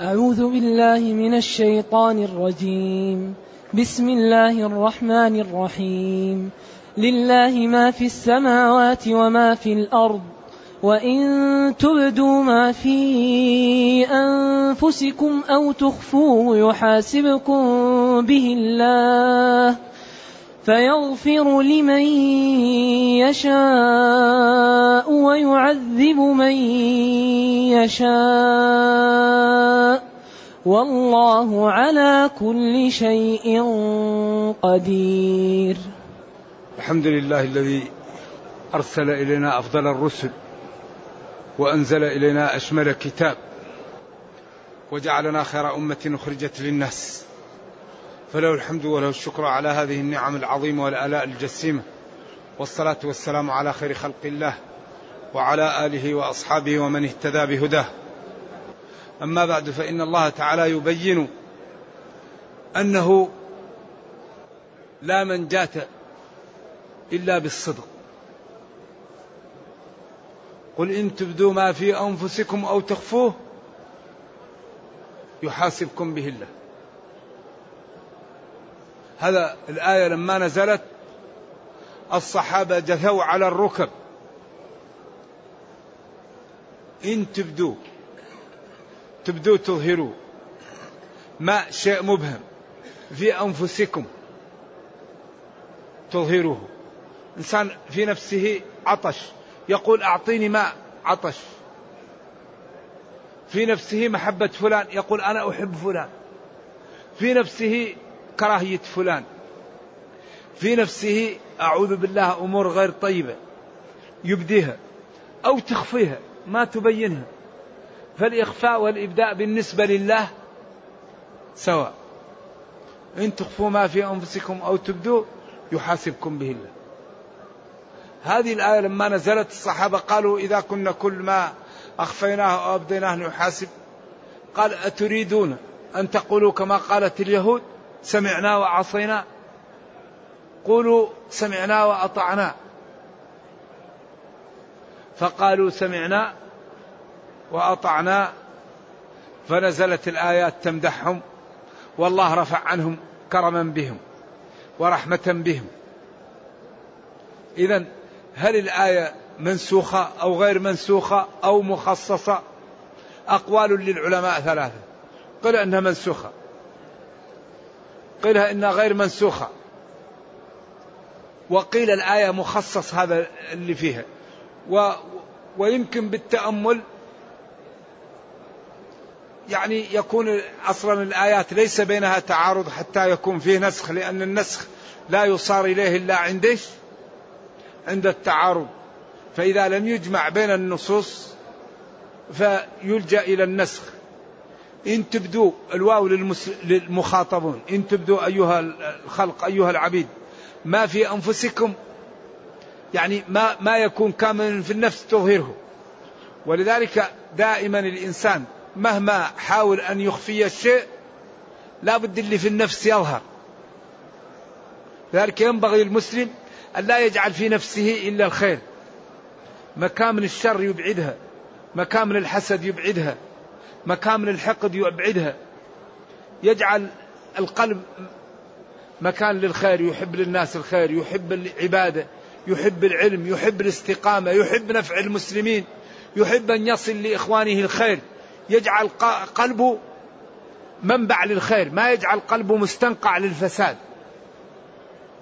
أعوذ بالله من الشيطان الرجيم. بسم الله الرحمن الرحيم. لله ما في السماوات وما في الأرض وإن تبدوا ما في أنفسكم أو تخفوه يحاسبكم به الله. فيغفر لمن يشاء ويعذب من يشاء. والله على كل شيء قدير. الحمد لله الذي أرسل إلينا أفضل الرسل وأنزل إلينا أشمل كتاب وجعلنا خير أمة أخرجت للناس. فله الحمد وله الشكر على هذه النعم العظيمة والآلاء الجسيمة. والصلاة والسلام على خير خلق الله وعلى آله وأصحابه ومن اهتدى بهداه. أما بعد فإن الله تعالى يبين أنه لا منجاه إلا بالصدق. قل إن تبدوا ما في أنفسكم أو تخفوه يحاسبكم به الله. هذا الآية لما نزلت الصحابة جثوا على الركب. إن تبدوا تبدوا تظهروا. ما شيء مبهم. في أنفسكم تظهروه. إنسان في نفسه عطش. يقول أعطيني ماء عطش. في نفسه محبة فلان يقول أنا أحب فلان. في نفسه كراهية فلان. في نفسه أعوذ بالله أمور غير طيبة. يبديها أو تخفيها ما تبينها. فالإخفاء والإبداء بالنسبة لله سواء. إن تخفوا ما في أنفسكم أو تبدوا يحاسبكم به الله. هذه الآية لما نزلت الصحابة قالوا إذا كنا كل ما أخفيناه أو أبديناه نحاسب. قال أتريدون أن تقولوا كما قالت اليهود؟ سمعنا وعصينا. قولوا سمعنا وأطعنا. فقالوا سمعنا وأطعنا. فنزلت الآيات تمدحهم. والله رفع عنهم كرما بهم ورحمة بهم. إذا هل الآية منسوخة أو غير منسوخة أو مخصصة؟ أقوال للعلماء ثلاثة. قل أنها منسوخة. قيل إنها غير منسوخة. وقيل الآية مخصص هذا اللي فيها. و ويمكن بالتأمل يعني يكون أصلا الآيات ليس بينها تعارض حتى يكون فيه نسخ لأن النسخ لا يصار إليه إلا عند عند التعارض. فإذا لم يجمع بين النصوص فيلجأ إلى النسخ. إن تبدوا الواو للمخاطبون إن تبدوا أيها الخلق أيها العبيد ما في أنفسكم يعني ما ما يكون كامل في النفس تظهره ولذلك دائما الإنسان مهما حاول أن يخفي الشيء لا بد اللي في النفس يظهر. لذلك ينبغي للمسلم أن لا يجعل في نفسه إلا الخير. مكامن الشر يبعدها مكامن الحسد يبعدها مكامن الحقد يبعدها. يجعل القلب مكان للخير يحب للناس الخير يحب العبادة يحب العلم يحب الاستقامة يحب نفع المسلمين يحب أن يصل لإخوانه الخير. يجعل قلبه منبع للخير ما يجعل قلبه مستنقع للفساد.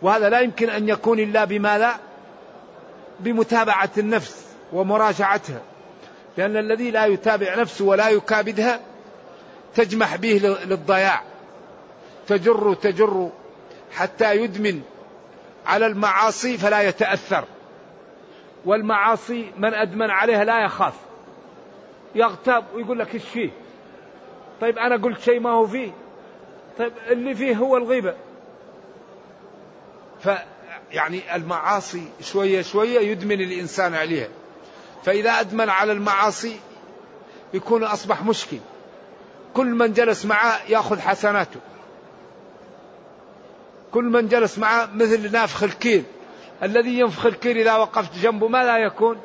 وهذا لا يمكن أن يكون إلا بما لا بمتابعة النفس ومراجعتها. لأن الذي لا يتابع نفسه ولا يكابدها تجمح به للضياع. تجر تجر حتى يدمن. على المعاصي فلا يتأثر. والمعاصي من أدمن عليها لا يخاف. يغتاب ويقول لك إيش فيه؟ طيب أنا قلت شيء ما هو فيه. طيب اللي فيه هو الغيبة. فيعني المعاصي شوية شوية يدمن الإنسان عليها. فإذا أدمن على المعاصي يكون أصبح مشكل. كل من جلس معه يأخذ حسناته. كل من جلس معه مثل نافخ الكير الذي ينفخ الكير إذا وقفت جنبه ما لا يكون؟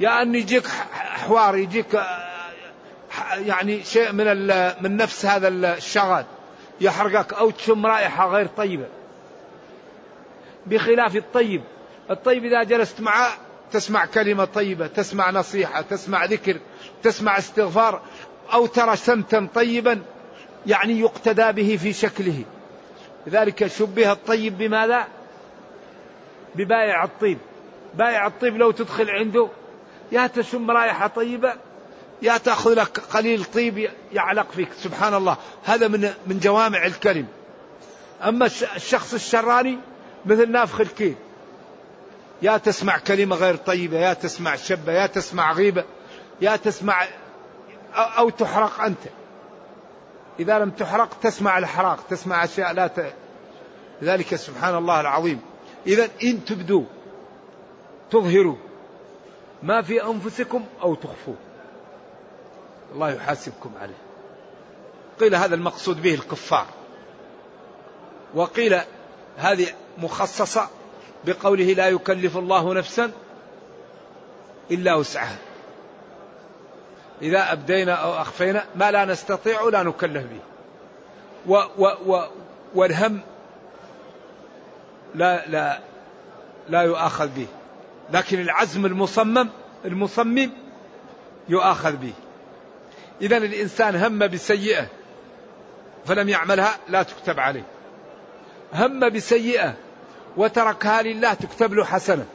يا أن يجيك حوار يجيك يعني شيء من من نفس هذا الشغال. يحرقك أو تشم رائحة غير طيبة. بخلاف الطيب. الطيب إذا جلست معه تسمع كلمة طيبة تسمع نصيحة تسمع ذكر تسمع استغفار أو ترى سمتا طيبا يعني يقتدى به في شكله. لذلك شبه الطيب بماذا؟ ببائع الطيب. بائع الطيب لو تدخل عنده يا تشم رائحة طيبة يا تأخذ لك قليل طيب يعلق فيك. سبحان الله. هذا من من جوامع الكلم. أما الشخص الشراني مثل نافخ الكيل. يا تسمع كلمة غير طيبة يا تسمع شبة يا تسمع غيبة يا تسمع أو تحرق أنت. إذا لم تحرق تسمع الحراق تسمع أشياء لا ت... لذلك سبحان الله العظيم. إذا إن تبدوا تظهروا. ما في أنفسكم أو تخفوه. الله يحاسبكم عليه. قيل هذا المقصود به الكفار. وقيل هذه مخصصة بقوله لا يكلف الله نفسا إلا وسعها. إذا أبدينا أو أخفينا ما لا نستطيع لا نكلف به. و و و والهم لا لا لا يؤاخذ به. لكن العزم المصمم المصمم يؤاخذ به. إذا الإنسان هم بسيئة فلم يعملها لا تكتب عليه. هم بسيئة وتركها لله تكتب له حسنة.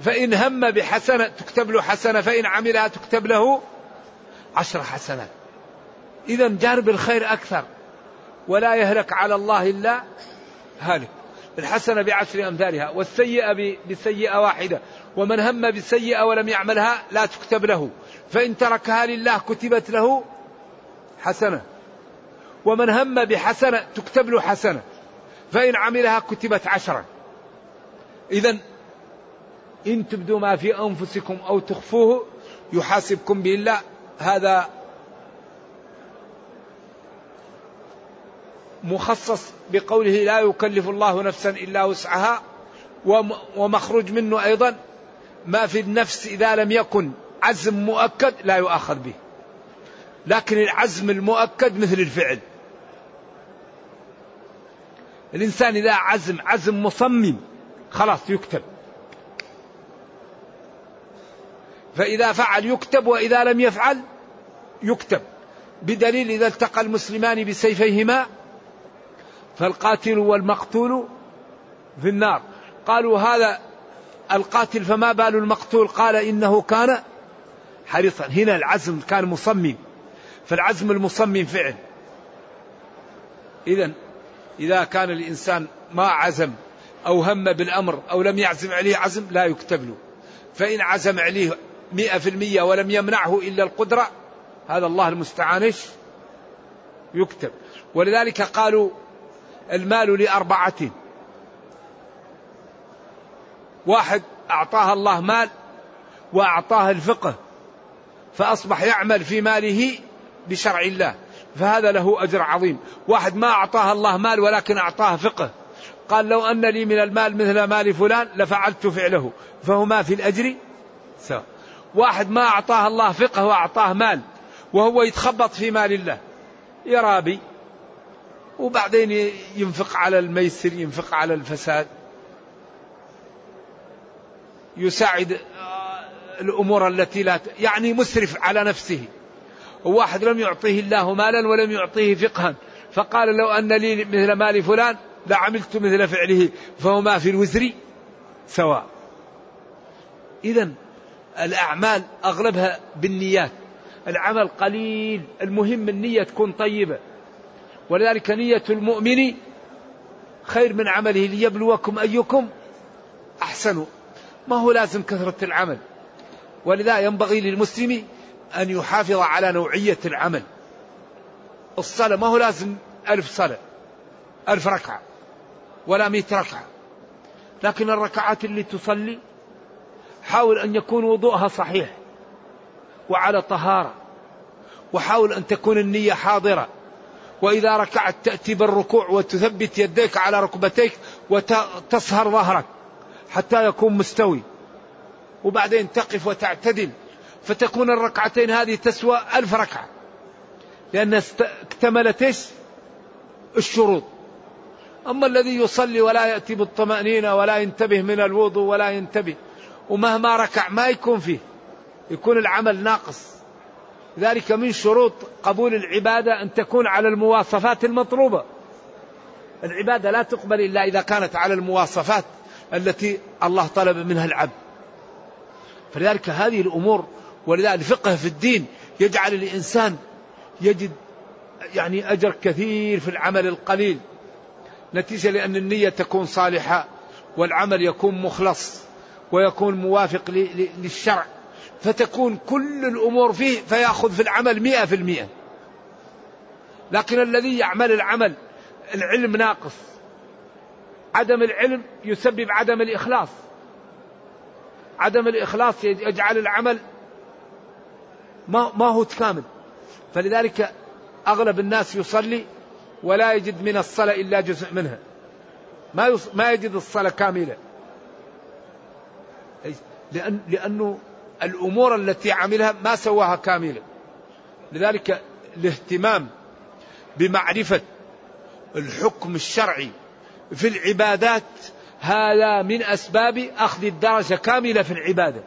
فإن هم بحسنة تكتب له حسنة فإن عملها تكتب له عشر حسنات. إذا جانب الخير أكثر. ولا يهلك على الله إلا هالك. الحسنة بعشر أمثالها. والسيئة بسيئة واحدة. ومن هم بسيئة ولم يعملها لا تكتب له. فإن تركها لله كتبت له حسنة. ومن هم بحسنة تكتب له حسنة. فإن عملها كتبت عشرة إذا إن تبدوا ما في أنفسكم أو تخفوه يحاسبكم به الله هذا مخصص بقوله لا يكلف الله نفسا إلا وسعها. ومخرج منه أيضا ما في النفس إذا لم يكن عزم مؤكد لا يؤاخذ به. لكن العزم المؤكد مثل الفعل. الإنسان إذا عزم عزم مصمم خلاص يكتب. فإذا فعل يكتب وإذا لم يفعل يكتب. بدليل إذا التقى المسلمان بسيفيهما فالقاتل والمقتول في النار. قالوا هذا القاتل فما بال المقتول؟ قال إنه كان حريصا. هنا العزم كان مصمم. فالعزم المصمم فعل. إذا إذا كان الإنسان ما عزم أو هم بالأمر أو لم يعزم عليه عزم لا يكتب له فإن عزم عليه مئة في المية ولم يمنعه إلا القدرة هذا الله المستعان يكتب ولذلك قالوا المال لأربعة. واحد أعطاه الله مال وأعطاه الفقه فأصبح يعمل في ماله بشرع الله. فهذا له أجر عظيم. واحد ما أعطاه الله مال ولكن أعطاه فقه. قال لو أن لي من المال مثل مال فلان لفعلت فعله. فهما في الأجر؟ سواء. واحد ما أعطاه الله فقه وأعطاه مال وهو يتخبط في مال الله. يرابي وبعدين ينفق على الميسر ينفق على الفساد. يساعد آه، الأمور التي لا يعني مسرف على نفسه. وواحد لم يعطيه الله مالا ولم يعطيه فقها. فقال لو أن لي مثل مال فلان لعملت مثل فعله فهما في الوزر سواء. إذا الأعمال أغلبها بالنيات. العمل قليل المهم النية تكون طيبة. ولذلك نية المؤمن خير من عمله ليبلوكم أيكم أحسن. ما هو لازم كثرة العمل؟ ولذا ينبغي للمسلم أن يحافظ على نوعية العمل. الصلاة ما هو لازم ألف صلاة ألف ركعة ولا مئة ركعة. لكن الركعات اللي تصلي حاول أن يكون وضوءها صحيح وعلى طهارة وحاول أن تكون النية حاضرة. وإذا ركعت تأتي بالركوع وتثبت يديك على ركبتيك وتصهر ظهرك حتى يكون مستوي. وبعدين تقف وتعتدل. فتكون الركعتين هذه تسوى ألف ركعة. لأن اكتملت الشروط. أما الذي يصلي ولا يأتي بالطمأنينة ولا ينتبه من الوضوء ولا ينتبه ومهما ركع ما يكون فيه يكون العمل ناقص. ذلك من شروط قبول العبادة أن تكون على المواصفات المطلوبة. العبادة لا تقبل إلا إذا كانت على المواصفات التي الله طلب منها العبد. فلذلك هذه الأمور ولذلك الفقه في الدين يجعل الإنسان يجد يعني أجر كثير في العمل القليل. نتيجة لأن النية تكون صالحة والعمل يكون مخلص ويكون موافق للشرع. فتكون كل الأمور فيه فيأخذ في العمل مئة في المئة. لكن الذي يعمل العمل العلم ناقص. عدم العلم يسبب عدم الإخلاص. عدم الإخلاص يجعل العمل ما ما هو كامل. فلذلك أغلب الناس يصلي ولا يجد من الصلاة إلا جزء منها. ما ما يجد الصلاة كاملة. لأن لأنه الأمور التي عملها ما سواها كاملة. لذلك الاهتمام بمعرفة الحكم الشرعي في العبادات هذا من أسباب أخذ الدرجة كاملة في العبادة.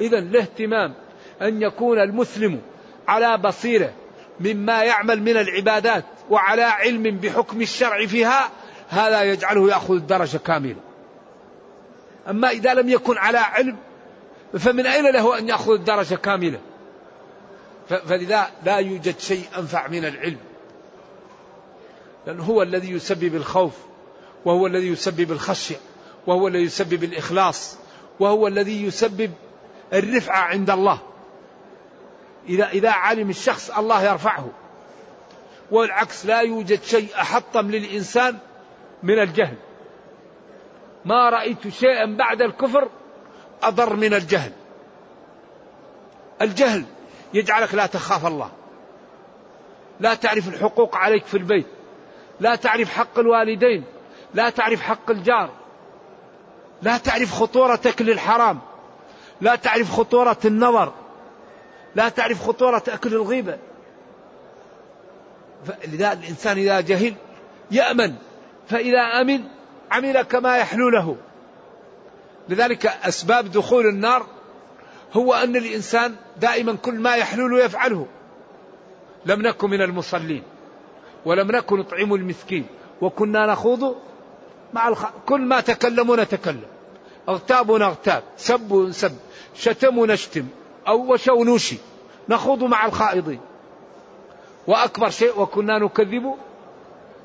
إذا الاهتمام أن يكون المسلم على بصيرة مما يعمل من العبادات وعلى علم بحكم الشرع فيها هذا يجعله يأخذ الدرجة كاملة. أما إذا لم يكن على علم فمن أين له أن يأخذ الدرجة كاملة؟ فلذا لا يوجد شيء أنفع من العلم. لأنه هو الذي يسبب الخوف وهو الذي يسبب الخشية وهو الذي يسبب الإخلاص وهو الذي يسبب الرفعة عند الله. إذا إذا علم الشخص الله يرفعه. والعكس لا يوجد شيء أحطم للإنسان من الجهل. ما رأيت شيئا بعد الكفر أضر من الجهل. الجهل يجعلك لا تخاف الله. لا تعرف الحقوق عليك في البيت. لا تعرف حق الوالدين. لا تعرف حق الجار. لا تعرف خطورة أكل الحرام لا تعرف خطورة النظر. لا تعرف خطورة أكل الغيبة. لذا الإنسان إذا جهل يأمن فإذا أمن عمل كما يحلو له. لذلك أسباب دخول النار هو أن الإنسان دائما كل ما يحلو له يفعله. لم نكن من المصلين ولم نكن نطعم المسكين وكنا نخوض مع الخ... كل ما تكلموا نتكلم. اغتابوا نغتاب سبوا نسب شتموا نشتم أو وشوا نوشي نخوض مع الخائضين. وأكبر شيء وكنا نكذب.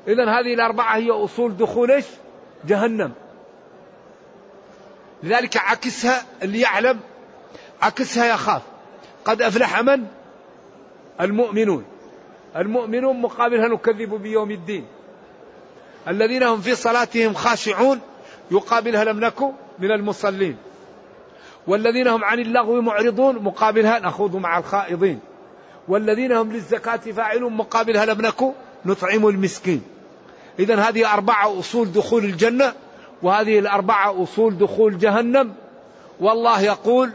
إذا هذه الأربعة هي أصول دخول جهنم. لذلك عكسها اللي يعلم عكسها يخاف. قد أفلح من؟ المؤمنون. المؤمنون مقابلها نكذب بيوم الدين؟ الذين هم في صلاتهم خاشعون يقابلها لم نكن من المصلين. والذين هم عن اللغو معرضون مقابلها نخوض مع الخائضين. والذين هم للزكاة فاعلون مقابلها لم نكن نطعم المسكين. إذا هذه أربعة أصول دخول الجنة وهذه الأربعة أصول دخول جهنم. والله يقول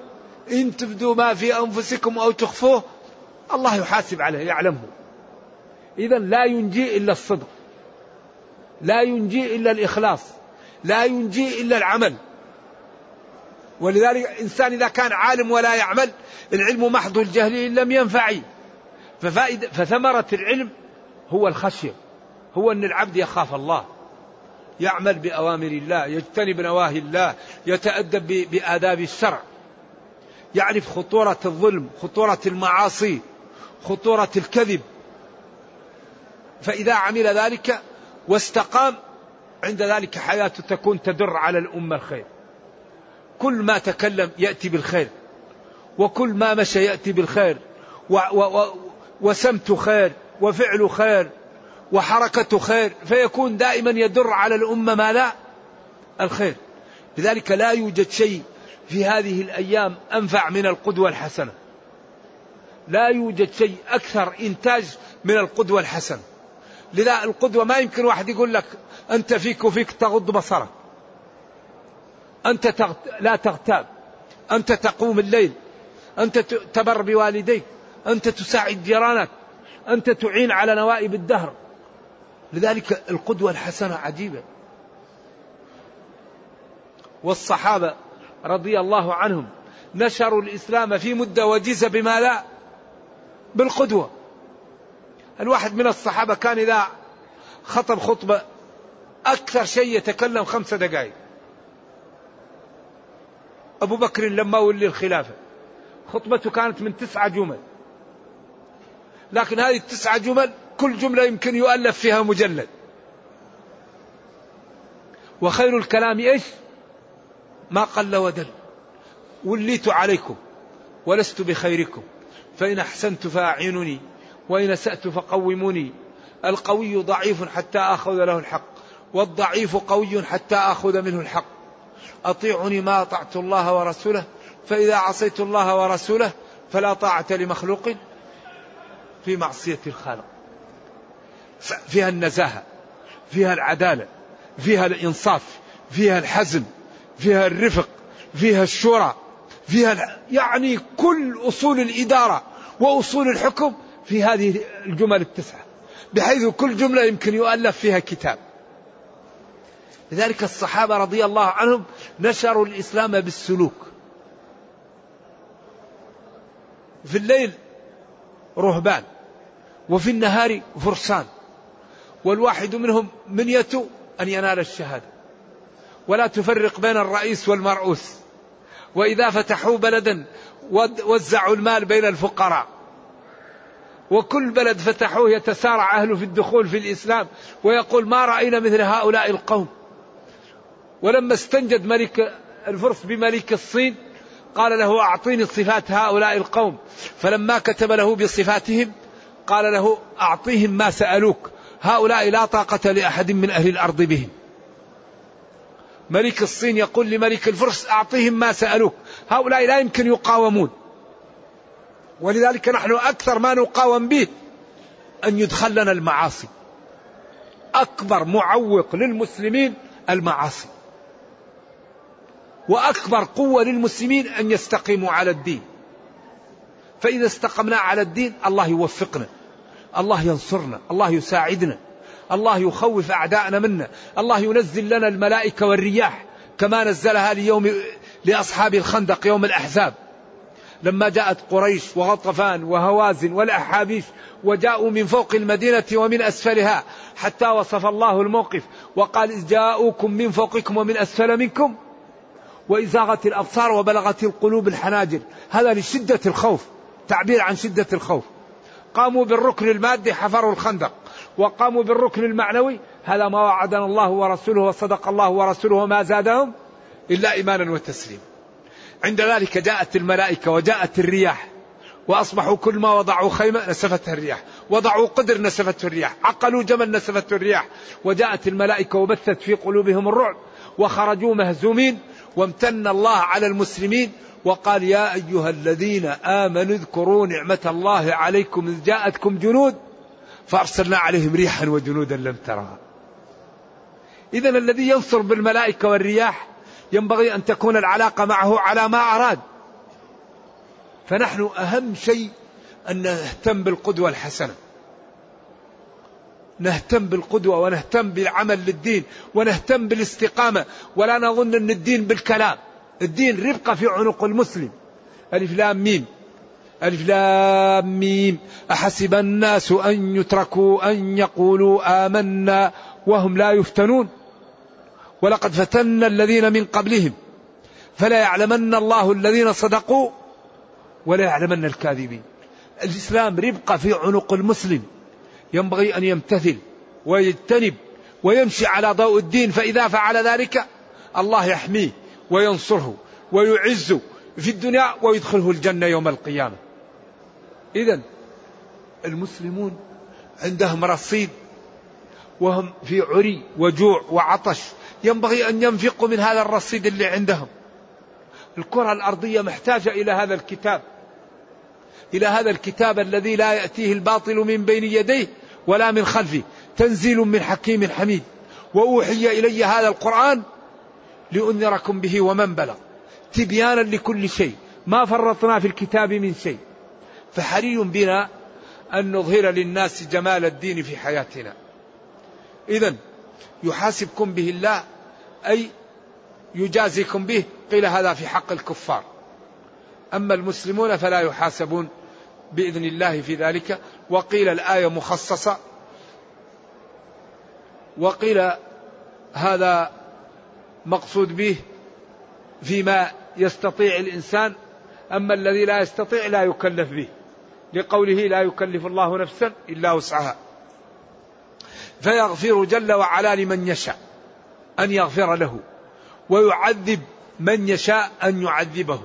إن تبدوا ما في أنفسكم أو تخفوه الله يحاسب عليه يعلمه. إذا لا ينجي إلا الصدق لا ينجي إلا الإخلاص لا ينجي إلا العمل. ولذلك الإنسان إذا كان عالم ولا يعمل العلم محض الجهل إن لم ينفع. ففائدة فثمرة العلم هو الخشية هو أن العبد يخاف الله يعمل بأوامر الله يجتنب نواهي الله يتأدب بآداب الشرع يعرف خطورة الظلم خطورة المعاصي خطورة الكذب. فإذا عمل ذلك واستقام عند ذلك حياته تكون تدر على الأمة الخير. كل ما تكلم يأتي بالخير وكل ما مشى يأتي بالخير و و و وسمت خير وفعل خير وحركة خير فيكون دائما يدر على الأمة ما لا؟ الخير. لذلك لا يوجد شيء في هذه الأيام أنفع من القدوة الحسنة. لا يوجد شيء أكثر إنتاج من القدوة الحسنة. لذا القدوة ما يمكن واحد يقول لك أنت فيك وفيك تغض بصرك. أنت. لا تغتاب. أنت تقوم الليل. أنت تبر بوالديك. أنت تساعد جيرانك. أنت تعين على نوائب الدهر. لذلك القدوة الحسنة عجيبة. والصحابة رضي الله عنهم نشروا الإسلام في مدة وجيزة بما لا بالقدوة. الواحد من الصحابة كان إذا خطب خطبة أكثر شيء يتكلم خمسة دقائق. أبو بكر لما ولي الخلافة. خطبته كانت من تسعة جمل. لكن هذه التسعة جمل كل جملة يمكن يؤلف فيها مجلد. وخير الكلام إيش؟ ما قل ودل. وليت عليكم ولست بخيركم. فإن أحسنت فأعينني وإن أسأت فقوموني. القوي ضعيف حتى آخذ له الحق والضعيف قوي حتى آخذ منه الحق. أطيعني ما أطعت الله ورسوله فإذا عصيت الله ورسوله فلا طاعة لمخلوق في معصية الخالق. فيها النزاهة فيها العدالة فيها الإنصاف فيها الحزم فيها الرفق فيها الشورى فيها يعني كل أصول الإدارة وأصول الحكم في هذه الجمل التسعة بحيث كل جملة يمكن يؤلف فيها كتاب. لذلك الصحابة رضي الله عنهم نشروا الإسلام بالسلوك. في الليل رهبان وفي النهار فرسان والواحد منهم منيته أن ينال الشهادة. ولا تفرق بين الرئيس والمرؤوس. وإذا فتحوا بلدا وزعوا المال بين الفقراء. وكل بلد فتحوه يتسارع أهله في الدخول في الإسلام. ويقول ما رأينا مثل هؤلاء القوم. ولما استنجد ملك الفرس بملك الصين قال له أعطيني صفات هؤلاء القوم. فلما كتب له بصفاتهم قال له أعطيهم ما سألوك. هؤلاء لا طاقة لأحد من أهل الأرض بهم. ملك الصين يقول لملك الفرس أعطيهم ما سألوك. هؤلاء لا يمكن يقاومون. ولذلك نحن أكثر ما نقاوم به أن يدخل لنا المعاصي. أكبر معوق للمسلمين المعاصي. وأكبر قوة للمسلمين أن يستقيموا على الدين. فإذا استقمنا على الدين الله يوفقنا الله ينصرنا الله يساعدنا الله يخوف أعداءنا منا الله ينزل لنا الملائكة والرياح كما نزلها ليوم لأصحاب الخندق يوم الأحزاب. لما جاءت قريش وغطفان وهوازن والأحابيش وجاءوا من فوق المدينة ومن أسفلها حتى وصف الله الموقف وقال إذ جاءوكم من فوقكم ومن أسفل منكم وإزاغت الأبصار وبلغت القلوب الحناجر. هذا لشدة الخوف تعبير عن شدة الخوف. قاموا بالركن المادي حفروا الخندق وقاموا بالركن المعنوي. هذا ما وعدنا الله ورسوله وصدق الله ورسوله وما زادهم إلا إيمانا وتسليما. عند ذلك جاءت الملائكة وجاءت الرياح وأصبحوا كل ما وضعوا خيمة نسفتها الرياح وضعوا قدر نسفته الرياح عقلوا جمل نسفته الرياح. وجاءت الملائكة وبثت في قلوبهم الرعب وخرجوا مهزومين. وامتن الله على المسلمين وقال يا أيها الذين آمنوا اذكروا نعمة الله عليكم إذ جاءتكم جنود فأرسلنا عليهم ريحا وجنودا لم ترها. إذا الذي ينصر بالملائكة والرياح ينبغي أن تكون العلاقة معه على ما أراد. فنحن أهم شيء أن نهتم بالقدوة الحسنة. نهتم بالقدوة ونهتم بالعمل للدين ونهتم بالاستقامة. ولا نظن أن الدين بالكلام. الدين ربقة في عنق المسلم. ألف لام ميم. ألف لام ميم. أحسب الناس أن يتركوا أن يقولوا آمنا وهم لا يفتنون. ولقد فتنا الذين من قبلهم. فلا يعلمن الله الذين صدقوا ولا يعلمن الكاذبين. الإسلام ربقة في عنق المسلم. ينبغي أن يمتثل ويجتنب ويمشي على ضوء الدين فإذا فعل ذلك الله يحميه وينصره ويعزه في الدنيا ويدخله الجنة يوم القيامة. إذا المسلمون عندهم رصيد وهم في عري وجوع وعطش. ينبغي أن ينفقوا من هذا الرصيد اللي عندهم. الكرة الأرضية محتاجة إلى هذا الكتاب إلى هذا الكتاب الذي لا يأتيه الباطل من بين يديه. ولا من خلفه تنزيل من حكيم حميد. وأوحي إلي هذا القرآن لأنذركم به ومن بلغ. تبيانا لكل شيء. ما فرطنا في الكتاب من شيء. فحري بنا أن نظهر للناس جمال الدين في حياتنا. إذا يحاسبكم به الله أي يجازيكم به قيل هذا في حق الكفار. أما المسلمون فلا يحاسبون. بإذن الله في ذلك. وقيل الآية مخصصة. وقيل هذا مقصود به فيما يستطيع الإنسان. أما الذي لا يستطيع لا يكلف به. لقوله لا يكلف الله نفسا إلا وسعها. فيغفر جل وعلا لمن يشاء أن يغفر له. ويعذب من يشاء أن يعذبه.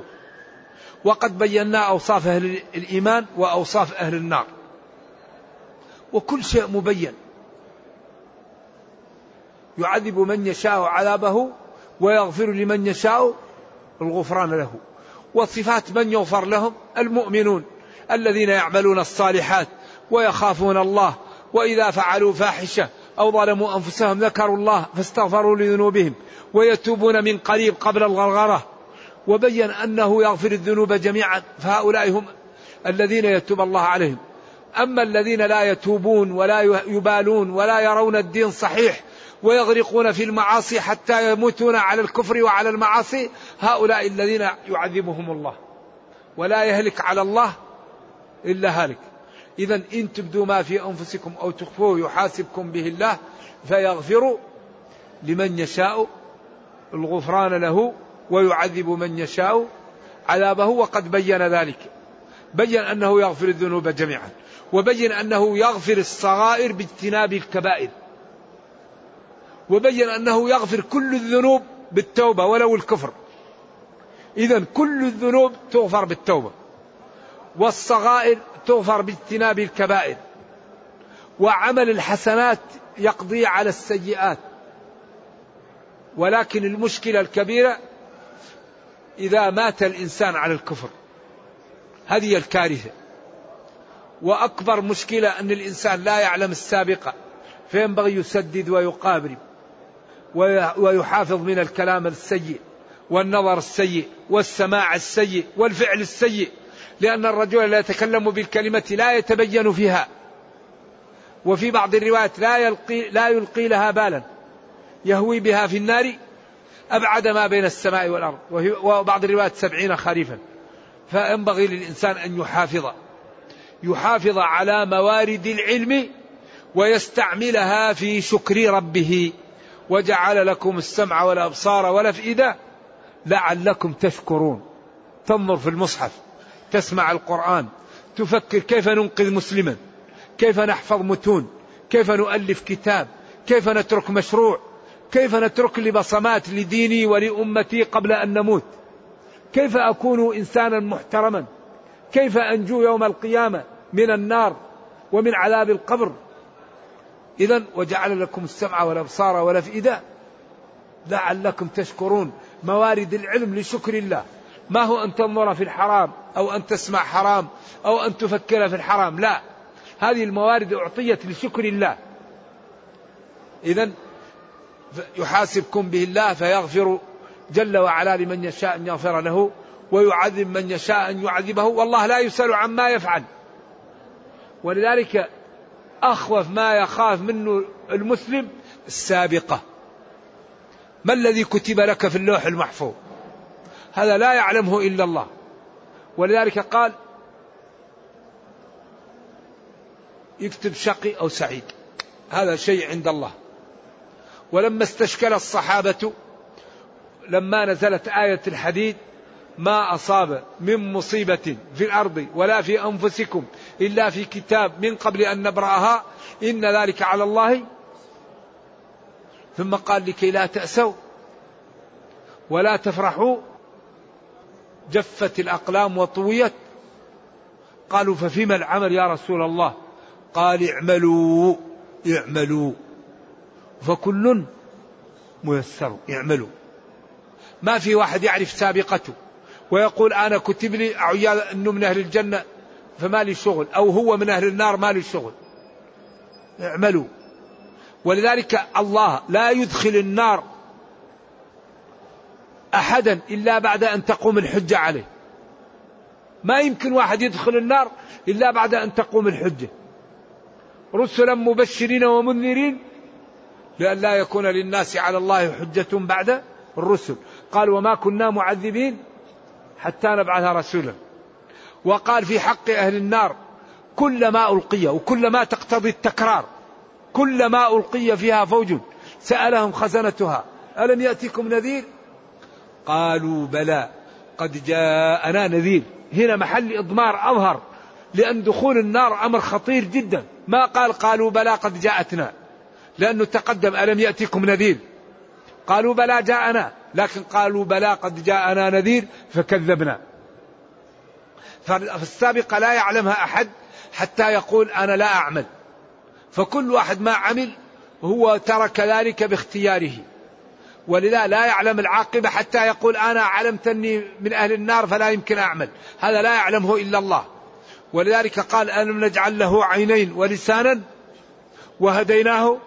وقد بينا أوصاف أهل الإيمان وأوصاف أهل النار. وكل شيء مبين. يعذب من يشاء عذابه ويغفر لمن يشاء الغفران له. وصفات من يغفر لهم؟ المؤمنون الذين يعملون الصالحات ويخافون الله وإذا فعلوا فاحشة أو ظلموا أنفسهم ذكروا الله فاستغفروا لذنوبهم ويتوبون من قريب قبل الغرغرة. وبين أنه يغفر الذنوب جميعا فهؤلاء هم الذين يتوب الله عليهم. أما الذين لا يتوبون ولا يبالون ولا يرون الدين صحيح ويغرقون في المعاصي حتى يموتون على الكفر وعلى المعاصي هؤلاء الذين يعذبهم الله. ولا يهلك على الله إلا هالك. إذا إن تبدوا ما في أنفسكم أو تخفوه يحاسبكم به الله فيغفر لمن يشاء الغفران له ويعذب من يشاء عذابه وقد بين ذلك. بين أنه يغفر الذنوب جميعا وبين أنه يغفر الصغائر باجتناب الكبائر وبين أنه يغفر كل الذنوب بالتوبة ولو الكفر. إذا كل الذنوب تغفر بالتوبة والصغائر تغفر باجتناب الكبائر وعمل الحسنات يقضي على السيئات. ولكن المشكلة الكبيرة إذا مات الإنسان على الكفر. هذه الكارثة. وأكبر مشكلة أن الإنسان لا يعلم السابقة. فينبغي يسدد ويقابل ويحافظ من الكلام السيء والنظر السيء والسماع السيء والفعل السيء. لأن الرجل لا يتكلم بالكلمة لا يتبين فيها. وفي بعض الروايات لا يلقي لا يلقي لها بالا. يهوي بها في النار أبعد ما بين السماء والأرض. وبعض الروايات سبعين خريفا. فينبغي للإنسان أن يحافظ. يحافظ على موارد العلم ويستعملها في شكر ربه. وجعل لكم السمع والأبصار والأفئدة لعلكم تشكرون. تنظر في المصحف. تسمع القرآن. تفكر كيف ننقذ مسلما. كيف نحفظ متون. كيف نؤلف كتاب. كيف نترك مشروع. كيف نترك لبصمات لديني ولأمتي قبل أن نموت؟ كيف أكون إنسانا محترما؟ كيف أنجو يوم القيامة من النار ومن عذاب القبر؟ إذا وجعل لكم السمع والأبصار والأفئدة لعلكم تشكرون. موارد العلم لشكر الله. ما هو أن تنظر في الحرام أو أن تسمع حرام أو أن تفكر في الحرام؟ لا. هذه الموارد أعطيت لشكر الله. إذا يحاسبكم به الله فيغفر جل وعلا لمن يشاء أن يغفر له ويعذب من يشاء أن يعذبه. والله لا يسأل عما يفعل. ولذلك أخوف ما يخاف منه المسلم السابقة. ما الذي كتب لك في اللوح المحفوظ؟ هذا لا يعلمه إلا الله. ولذلك قال يكتب شقي أو سعيد. هذا شيء عند الله. ولما استشكل الصحابة لما نزلت آية الحديد ما أصاب من مصيبة في الأرض ولا في أنفسكم إلا في كتاب من قبل أن نبرأها إن ذلك على الله. ثم قال لكي لا تأسوا ولا تفرحوا جفت الأقلام وطويت. قالوا ففيما العمل يا رسول الله؟ قال اعملوا اعملوا. فكل ميسر اعملوا. ما في واحد يعرف سابقته ويقول أنا كتب لي عيال أنه من أهل الجنة فما لي شغل أو هو من أهل النار ما لي شغل. اعملوا. ولذلك الله لا يدخل النار أحدا إلا بعد أن تقوم الحجة عليه. ما يمكن واحد يدخل النار إلا بعد أن تقوم الحجة. رسلا مبشرين ومنذرين لأن لا يكون للناس على الله حجة بعد الرسل. قال وما كنا معذبين حتى نبعث رسولا. وقال في حق أهل النار كلما ألقي وكلما تقتضي التكرار كلما ألقي فيها فوج سألهم خزنتها ألم يأتكم نذير؟ قالوا بلى قد جاءنا نذير. هنا محل إضمار أظهر لأن دخول النار أمر خطير جدا. ما قال؟ قالوا بلى قد جاءتنا. لأنه تقدم ألم يأتكم نذير؟ قالوا بلى جاءنا لكن قالوا بلى قد جاءنا نذير فكذبنا. فالسابقة لا يعلمها أحد حتى يقول أنا لا أعمل. فكل واحد ما عمل هو ترك ذلك باختياره. ولذا لا يعلم العاقبة حتى يقول أنا علمت أني من أهل النار فلا يمكن أعمل. هذا لا يعلمه إلا الله. ولذلك قال ألم نجعل له عينين ولسانا وهديناه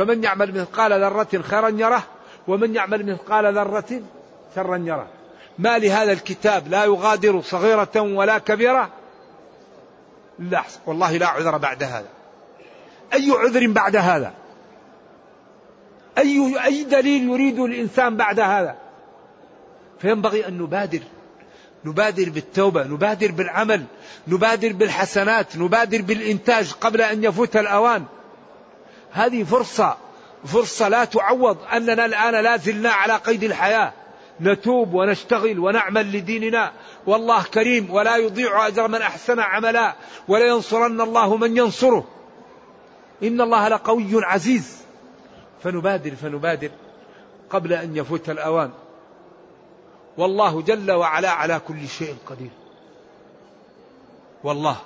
فمن يعمل مثقال ذرة خيرا يره ومن يعمل مثقال ذرة شرا يره. ما لهذا الكتاب لا يغادر صغيرة ولا كبيرة؟ لا والله لا عذر بعد هذا. أي عذر بعد هذا؟ أي أي دليل يريد الإنسان بعد هذا؟ فينبغي أن نبادر. نبادر بالتوبة نبادر بالعمل نبادر بالحسنات نبادر بالإنتاج قبل أن يفوت الأوان. هذه فرصة فرصة لا تعوض أننا الآن لا زلنا على قيد الحياة. نتوب ونشتغل ونعمل لديننا. والله كريم ولا يضيع أجر من أحسن عملا ولا ينصرن الله من ينصره. إن الله لقوي عزيز. فنبادر فنبادر قبل أن يفوت الأوان. والله جل وعلا على كل شيء قدير. والله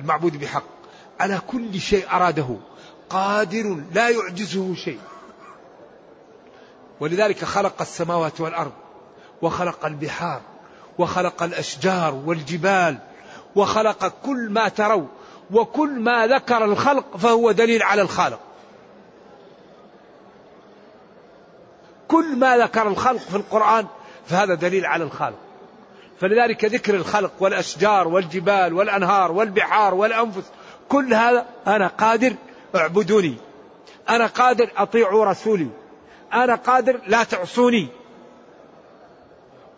المعبود بحق. على كل شيء أراده. قادر لا يعجزه شيء. ولذلك خلق السماوات والأرض وخلق البحار وخلق الأشجار والجبال وخلق كل ما تروا وكل ما ذكر الخلق فهو دليل على الخالق. كل ما ذكر الخلق في القرآن فهذا دليل على الخالق. فلذلك ذكر الخلق والأشجار والجبال والأنهار والبحار والأنفس كل هذا أنا قادر اعبدوني. أنا قادر أطيعوا رسولي. أنا قادر لا تعصوني.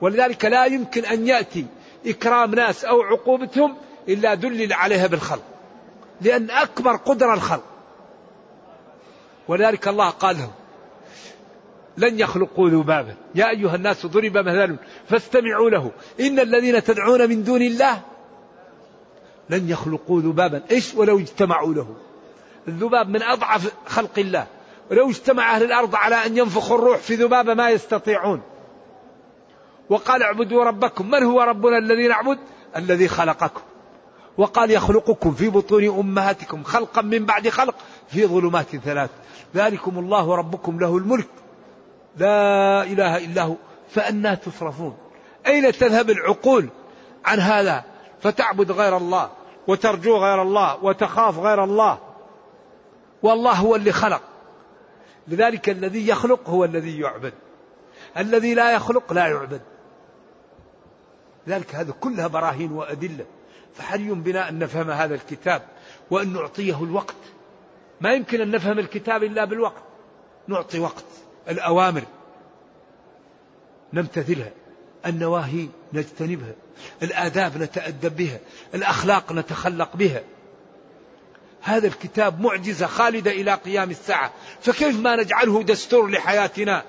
ولذلك لا يمكن أن يأتي إكرام ناس أو عقوبتهم إلا دلل عليها بالخلق. لأن أكبر قدرة الخلق. ولذلك الله قال لهم لن يخلقوا ذبابا. يا أيها الناس ضرب مثل فاستمعوا له. إن الذين تدعون من دون الله لن يخلقوا ذبابا. إيش ولو اجتمعوا له؟ الذباب من أضعف خلق الله. ولو اجتمع أهل الأرض على أن ينفخوا الروح في ذبابة ما يستطيعون. وقال اعبدوا ربكم. من هو ربنا الذي نعبد؟ الذي خلقكم. وقال يخلقكم في بطون أمهاتكم خلقا من بعد خلق في ظلمات ثلاث. ذلكم الله ربكم له الملك. لا إله إلا هو. فأنا تصرفون. أين تذهب العقول عن هذا؟ فتعبد غير الله وترجو غير الله وتخاف غير الله. والله هو اللي خلق. لذلك الذي يخلق هو الذي يعبد. الذي لا يخلق لا يعبد. لذلك هذا كلها براهين وأدلة. فحري بنا أن نفهم هذا الكتاب وأن نعطيه الوقت. ما يمكن أن نفهم الكتاب إلا بالوقت. نعطي وقت. الأوامر. نمتثلها. النواهي نجتنبها. الآداب نتأدب بها. الأخلاق نتخلق بها. هذا الكتاب معجزة خالدة إلى قيام الساعة. فكيف ما نجعله دستور لحياتنا؟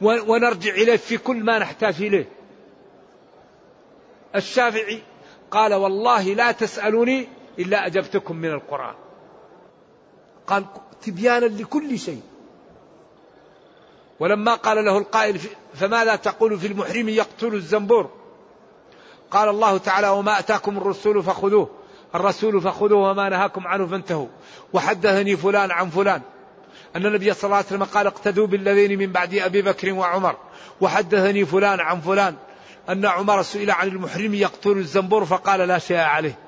ونرجع إليه في كل ما نحتاج إليه. الشافعي قال والله لا تسألوني إلا أجبتكم من القرآن. قال تبيانا لكل شيء. ولما قال له القائل فماذا تقول في المحرم يقتل الزنبور؟ قال الله تعالى وما أتاكم الرسول فخذوه. الرسول فخذوه وما نهاكم عنه فانتهوا. وحدثني فلان عن فلان. أن النبي صلى الله عليه وسلم قال اقتدوا بالذين من بعد أبي بكر وعمر. وحدثني فلان عن فلان. أن عمر سئل عن المحرم يقتل الزنبور فقال لا شيء عليه.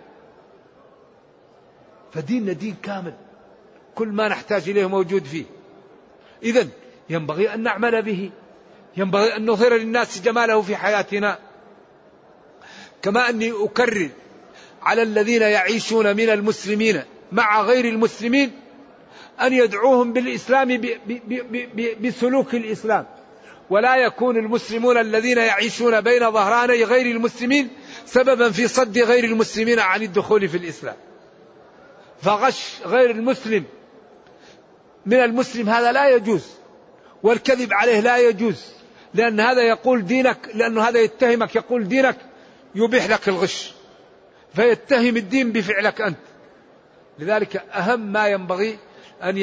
فديننا دين كامل. كل ما نحتاج إليه موجود فيه. إذا ينبغي أن نعمل به. ينبغي أن نظهر للناس جماله في حياتنا. كما أني أكرر على الذين يعيشون من المسلمين مع غير المسلمين أن يدعوهم بالإسلام بسلوك الإسلام. ولا يكون المسلمون الذين يعيشون بين ظهراني غير المسلمين سببا في صد غير المسلمين عن الدخول في الإسلام. فغش غير المسلم من المسلم هذا لا يجوز والكذب عليه لا يجوز لأن هذا يقول دينك لأن هذا يتهمك يقول دينك يبيح لك الغش. فيتهم الدين بفعلك أنت. لذلك أهم ما ينبغي أن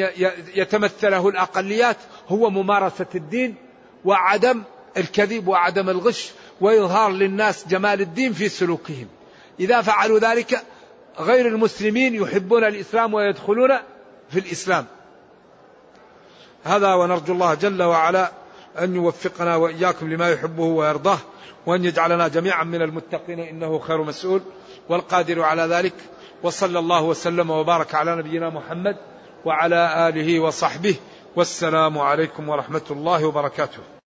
يتمثله الأقليات هو ممارسة الدين وعدم الكذب وعدم الغش وإظهار للناس جمال الدين في سلوكهم. إذا فعلوا ذلك غير المسلمين يحبون الإسلام ويدخلون في الإسلام. هذا ونرجو الله جل وعلا أن يوفقنا وإياكم لما يحبه ويرضاه وأن يجعلنا جميعا من المتقين إنه خير مسؤول. والقادر على ذلك وصلى الله وسلم وبارك على نبينا محمد وعلى آله وصحبه والسلام عليكم ورحمة الله وبركاته.